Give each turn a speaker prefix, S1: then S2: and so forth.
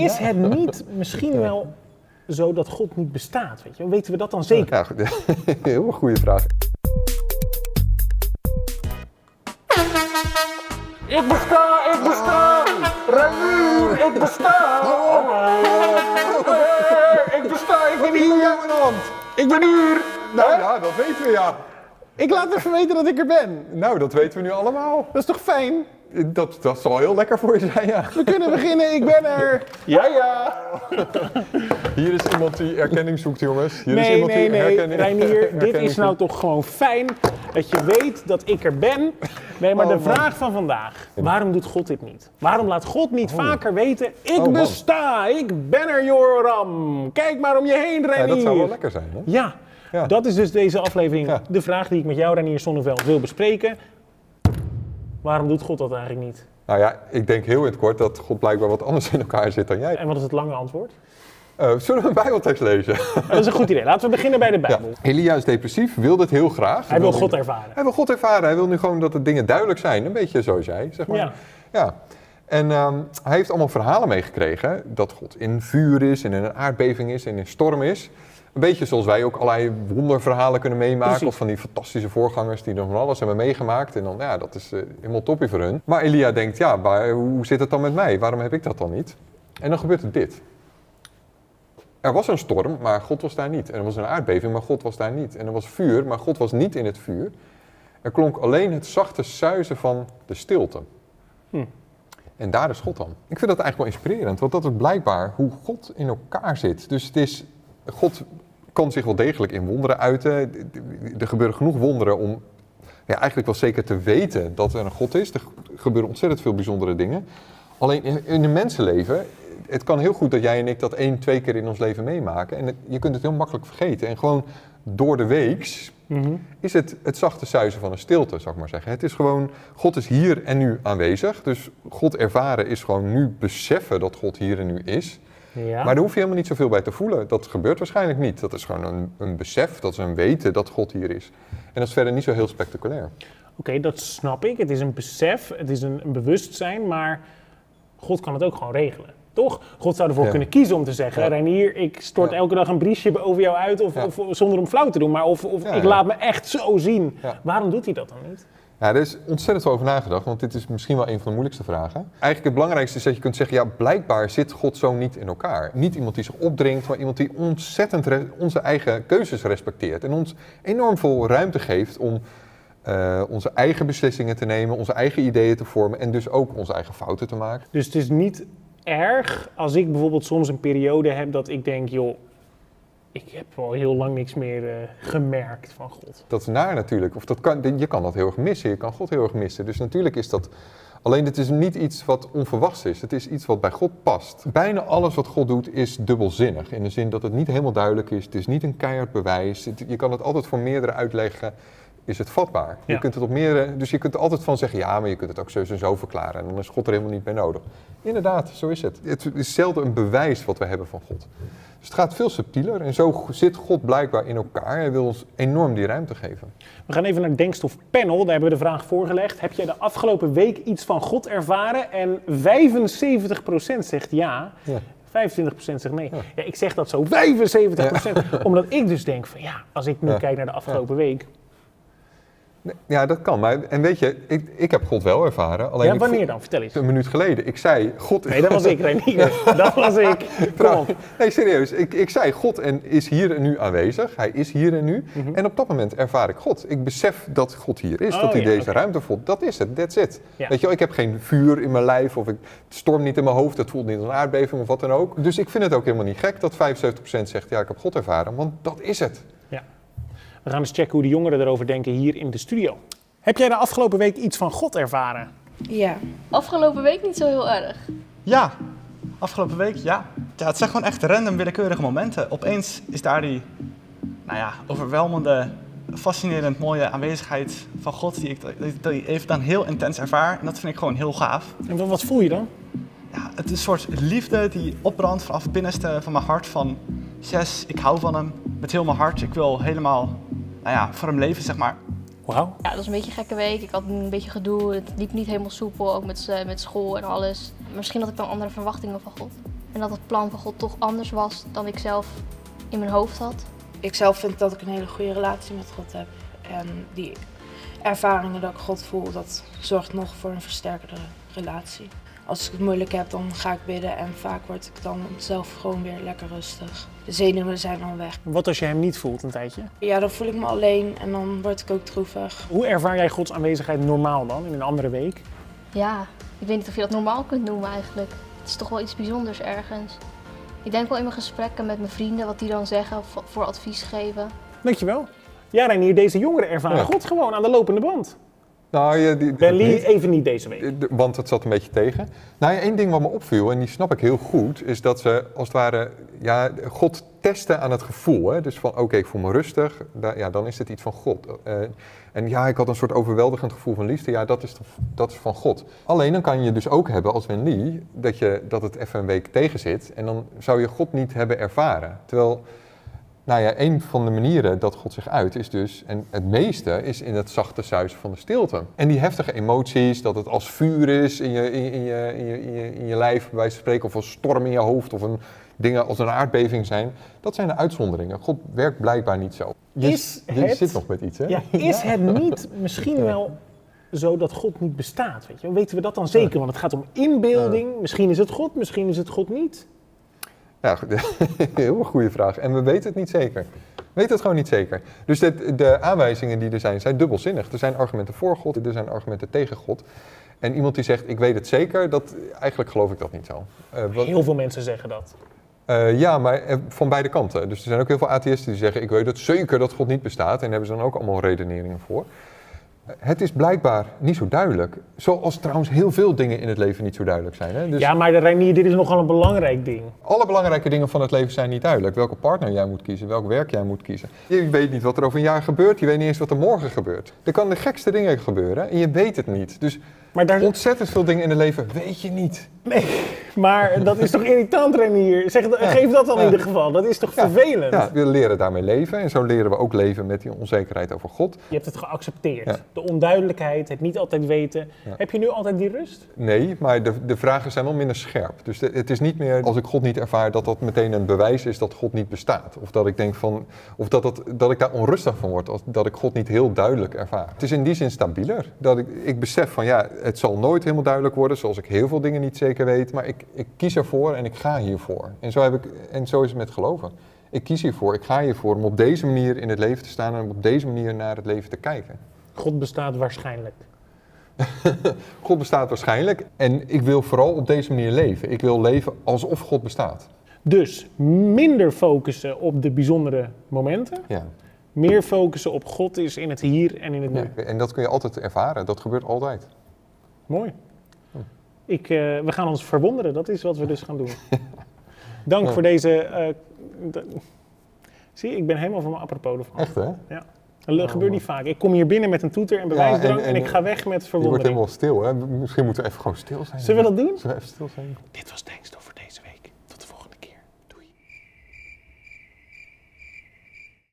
S1: is het niet misschien wel zo dat God niet bestaat? Weet je? Weten we dat dan zeker?
S2: Ja, goed. heel goede vraag.
S1: Ik besta, ik besta! Ranier, ik besta! Ik besta, ik ben hier! Ik ben hier!
S2: Nou ja, dat weten we ja.
S1: Ik laat even weten dat ik er ben.
S2: Nou, dat weten we nu allemaal.
S1: Dat is toch fijn?
S2: Dat, dat zal heel lekker voor je zijn, ja.
S1: We kunnen beginnen, ik ben er! Ja, ja!
S2: Hier is iemand die erkenning zoekt, jongens. Hier is
S1: Nee,
S2: iemand
S1: nee,
S2: die
S1: nee,
S2: herkenning,
S1: Reinier, dit
S2: herkenning
S1: is nou toch gewoon fijn dat je weet dat ik er ben. Nee, maar
S2: Oh,
S1: de
S2: man.
S1: vraag van vandaag, waarom doet God dit niet? Waarom laat God niet vaker weten, ik
S2: Oh,
S1: besta, ik ben er Joram. Kijk maar om je heen,
S2: Ja,
S1: Reinier.
S2: dat zou wel lekker zijn, hè?
S1: Ja,
S2: Ja.
S1: dat is dus deze aflevering
S2: Ja.
S1: de vraag die ik met jou, Reinier Sonneveld, wil bespreken. Waarom doet God dat eigenlijk niet?
S2: Nou ja, ik denk heel in het kort dat God blijkbaar wat anders in elkaar zit dan jij.
S1: En wat is het lange antwoord?
S2: Eh, zullen we een bijbeltekst lezen?
S1: Dat is een goed idee. Laten we beginnen bij de
S2: Ja.
S1: Bijbel.
S2: Elia is depressief, wil dit heel graag.
S1: Hij wil God ervaren.
S2: Hij wil God ervaren. Hij wil nu gewoon dat de dingen duidelijk zijn. Een beetje zoals jij, zeg maar.
S1: Ja.
S2: Ja. En ehm, hij heeft allemaal verhalen meegekregen dat God in vuur is en in een aardbeving is en in storm is. Een beetje zoals wij ook allerlei wonderverhalen kunnen meemaken.
S1: Precies.
S2: Of van die fantastische voorgangers die dan van alles hebben meegemaakt. En dan, ja, dat is eh, helemaal toppie voor hun. Maar Elia denkt, ja, maar hoe zit het dan met mij? Waarom heb ik dat dan niet? En dan gebeurt er dit. Er was een storm, maar God was daar niet. En er was een aardbeving, maar God was daar niet. En er was vuur, maar God was niet in het vuur. Er klonk alleen het zachte suizen van de stilte.
S1: Hm.
S2: En daar is God dan. Ik vind dat eigenlijk wel inspirerend, want dat is blijkbaar hoe God in elkaar zit. Dus het is, God kan zich wel degelijk in wonderen uiten. Er gebeuren genoeg wonderen om ja, eigenlijk wel zeker te weten dat er een God is. Er gebeuren ontzettend veel bijzondere dingen. Alleen in, in een mensenleven, het kan heel goed dat jij en ik dat één, twee keer in ons leven meemaken. En het- je kunt het heel makkelijk vergeten. En gewoon door de weeks
S1: Mhm.
S2: is het het zachte suizen van een stilte, zou ik maar zeggen. Het is gewoon, God is hier en nu aanwezig. Dus God ervaren is gewoon nu beseffen dat God hier en nu is.
S1: Ja.
S2: Maar daar hoef je helemaal niet zoveel bij te voelen. Dat gebeurt waarschijnlijk niet. Dat is gewoon een, een besef, dat is een weten dat God hier is. En dat is verder niet zo heel spectaculair.
S1: Oké, dat snap ik. Het is een besef, het is een, een bewustzijn, maar God kan het ook gewoon regelen. Toch? God zou ervoor
S2: Ja.
S1: kunnen kiezen om te zeggen:
S2: Ja.
S1: Reinier, ik stort
S2: Ja.
S1: elke dag een briesje over jou uit, of, zonder om flauw te doen, maar of, of ik laat me echt zo zien. Waarom doet hij dat dan niet?
S2: Ja, er is ontzettend veel over nagedacht, want dit is misschien wel een van de moeilijkste vragen. Eigenlijk het belangrijkste is dat je kunt zeggen, ja, blijkbaar zit God zo niet in elkaar. Niet iemand die zich opdringt, maar iemand die ontzettend onze eigen keuzes respecteert. En ons enorm veel ruimte geeft om eh, onze eigen beslissingen te nemen, onze eigen ideeën te vormen en dus ook onze eigen fouten te maken.
S1: Dus het is niet erg als ik bijvoorbeeld soms een periode heb dat ik denk: joh, ik heb wel heel lang niks meer eh, gemerkt van God.
S2: Dat is naar natuurlijk. Of dat kan, je kan dat heel erg missen. Je kan God heel erg missen. Dus natuurlijk is dat. Alleen het is niet iets wat onverwachts is. Het is iets wat bij God past. Bijna alles wat God doet is dubbelzinnig. In de zin dat het niet helemaal duidelijk is. Het is niet een keihard bewijs. Het- je kan het altijd voor meerdere uitleggen. Is het vatbaar?
S1: Ja.
S2: Je kunt het op meerdere, dus je kunt er altijd van zeggen, ja, maar je kunt het ook zo en zo verklaren. En dan is God er helemaal niet bij nodig. Inderdaad, zo is het. Het is zelden een bewijs wat we hebben van God. Dus het gaat veel subtieler. En zo zit God blijkbaar in elkaar. Hij wil ons enorm die ruimte geven.
S1: We gaan even naar het Denkstof Panel. Daar hebben we de vraag voorgelegd. Heb jij de afgelopen week iets van God ervaren? En 75% zegt ja.
S2: Ja.
S1: 25% zegt nee. Ja. ik zeg dat zo, 75%. Omdat ik dus denk van ja, als ik nu kijk naar de afgelopen week.
S2: Ja, dat kan. Maar, en weet je, ik, ik heb God wel ervaren. Alleen
S1: Ja, wanneer dan? Vertel eens.
S2: Een minuut geleden. Ik zei, God...
S1: Nee, dat was ik, Renier. Dat was ik. Kom
S2: Trouw-
S1: op.
S2: Nee, serieus. Ik, ik zei, God en is hier en nu aanwezig. Hij is hier en nu. En op dat moment ervaar ik God. Ik besef dat God hier is.
S1: Mhm. Oh,
S2: dat hij
S1: ja,
S2: deze ruimte voelt. Dat is het. That's it.
S1: Ja.
S2: Weet je wel, ik heb geen vuur in mijn lijf. Of ik, het stormt niet in mijn hoofd. Het voelt niet als een aardbeving of wat dan ook. Dus ik vind het ook helemaal niet gek dat 75% zegt, ja, ik heb God ervaren. Want dat is het.
S1: We gaan eens checken hoe de jongeren erover denken hier in de studio. Heb jij de afgelopen week iets van God ervaren?
S3: Ja.
S4: Afgelopen week niet zo heel erg.
S5: Ja, afgelopen week, ja. ja. Het zijn gewoon echt random willekeurige momenten. Opeens is daar die, nou ja, overweldigende, fascinerend mooie aanwezigheid van God die ik die- even dan heel intens ervaar. En dat vind ik gewoon heel gaaf.
S1: En wat, wat voel je dan?
S5: Ja, het is een soort liefde die opbrandt vanaf het binnenste van mijn hart van... Yes, ik hou van hem met heel mijn hart. Ik wil helemaal, nou ja, voor hem leven, zeg maar.
S1: Wauw.
S4: Ja, dat was een beetje een gekke week. Ik had een beetje gedoe. Het liep niet helemaal soepel, ook met, eh, met school en alles. Misschien had ik dan andere verwachtingen van God. En dat het plan van God toch anders was dan ik zelf in mijn hoofd had.
S3: Ik zelf vind dat ik een hele goede relatie met God heb. En die ervaringen dat ik God voel, dat zorgt nog voor een versterkende relatie. Als ik het moeilijk heb, dan ga ik bidden en vaak word ik dan zelf gewoon weer lekker rustig. De zenuwen zijn dan weg.
S1: Wat als je hem niet voelt een tijdje?
S3: Ja, dan voel ik me alleen en dan word ik ook droevig.
S1: Hoe ervaar jij Gods aanwezigheid normaal dan, in een andere week?
S4: Ja, ik weet niet of je dat normaal kunt noemen eigenlijk. Het is toch wel iets bijzonders ergens. Ik denk wel in mijn gesprekken met mijn vrienden wat die dan zeggen v- voor advies geven.
S1: Dankjewel. Ja, Reinier, deze jongeren ervaren
S2: Ja.
S1: God gewoon aan de lopende band.
S2: Nou, die,
S1: Benly
S2: niet-
S1: even niet deze week.
S2: Want het zat een beetje tegen. Nou ja, één ding wat me opviel, en die snap ik heel goed, is dat ze als het ware ja, God testen aan het gevoel. Hè? Dus van oké, ik voel me rustig, da- ja, dan is het iets van God. Eh, en ja, ik had een soort overweldigend gevoel van liefde, ja, dat is, dat is van God. Alleen dan kan je dus ook hebben als Wenli, dat, je, dat het even een week tegen zit en dan zou je God niet hebben ervaren. Terwijl nou ja, een van de manieren dat God zich uit is dus, en het meeste is in het zachte suizen van de stilte. En die heftige emoties, dat het als vuur is in je, in, in je, in je, in je, in je lijf, bij wijze van spreken, of een storm in je hoofd, of een, dingen als een aardbeving zijn, dat zijn de uitzonderingen. God werkt blijkbaar niet zo. Je,
S1: Is
S2: je
S1: het-
S2: zit nog met iets, hè?
S1: Ja, is het niet misschien wel zo dat God niet bestaat? Weet je? Weten we dat dan zeker? Want het gaat om inbeelding. Misschien is het God, misschien is het God niet.
S2: Ja, heel goede vraag. En we weten het niet zeker. We weten het gewoon niet zeker. Dus de, de aanwijzingen die er zijn, zijn dubbelzinnig. Er zijn argumenten voor God, er zijn argumenten tegen God. En iemand die zegt, ik weet het zeker, dat, eigenlijk geloof ik dat niet zo. Eh, wat-
S1: Heel veel mensen zeggen dat.
S2: eh, ja, maar eh, van beide kanten. Dus er zijn ook heel veel atheïsten die zeggen, ik weet het zeker dat God niet bestaat. En daar hebben ze dan ook allemaal redeneringen voor. Het is blijkbaar niet zo duidelijk. Zoals trouwens heel veel dingen in het leven niet zo duidelijk zijn. Hè? Dus
S1: Ja, maar Reinier, dit is nogal een belangrijk ding.
S2: alle belangrijke dingen van het leven zijn niet duidelijk. Welke partner jij moet kiezen, welk werk jij moet kiezen. Je weet niet wat er over een jaar gebeurt, je weet niet eens wat er morgen gebeurt. Er kan de gekste dingen gebeuren en je weet het niet. Dus
S1: Maar, daar,
S2: ontzettend veel dingen in het leven weet je niet.
S1: nee, maar dat is toch irritant, Reinier? Zeg, Geef dat dan in ieder geval. Dat is toch
S2: Ja.
S1: vervelend?
S2: Ja, we leren daarmee leven en zo leren we ook leven met die onzekerheid over God.
S1: Je hebt het geaccepteerd. De onduidelijkheid, het niet altijd weten. Heb je nu altijd die rust?
S2: Nee, maar de, de vragen zijn wel minder scherp. Dus de- het is niet meer als ik God niet ervaar dat dat meteen een bewijs is dat God niet bestaat. Of dat ik denk van, of dat, dat, dat ik daar onrustig van word, als, dat ik God niet heel duidelijk ervaar. Het is in die zin stabieler. Dat ik, ik besef van ja, het zal nooit helemaal duidelijk worden, zoals ik heel veel dingen niet zeker weet. Maar ik, ik kies ervoor en ik ga hiervoor. En zo, heb ik, en zo is het met geloven. Ik kies hiervoor, ik ga hiervoor om op deze manier in het leven te staan en om op deze manier naar het leven te kijken.
S1: God bestaat waarschijnlijk.
S2: God bestaat waarschijnlijk en ik wil vooral op deze manier leven. Ik wil leven alsof God bestaat.
S1: Dus minder focussen op de bijzondere momenten.
S2: Ja.
S1: Meer focussen op God is in het hier en in het nu.
S2: ja. En dat kun je altijd ervaren. Dat gebeurt altijd.
S1: Mooi. Ik, eh, we gaan ons verwonderen, dat is wat we dus gaan doen. Dank
S2: Ja.
S1: voor deze. eh, Zie, ik ben helemaal van mijn apropos ervan.
S2: Echt hè?
S1: Dat
S2: Oh,
S1: gebeurt niet vaak. Ik kom hier binnen met een toeter en bewijsdrang en,
S2: en-
S1: ik ga weg met
S2: Je wordt
S1: verwondering.
S2: helemaal stil hè. Misschien moeten we even gewoon stil zijn.
S1: Zullen we dat doen?
S2: Zullen we even stil zijn?
S1: Dit was Thanks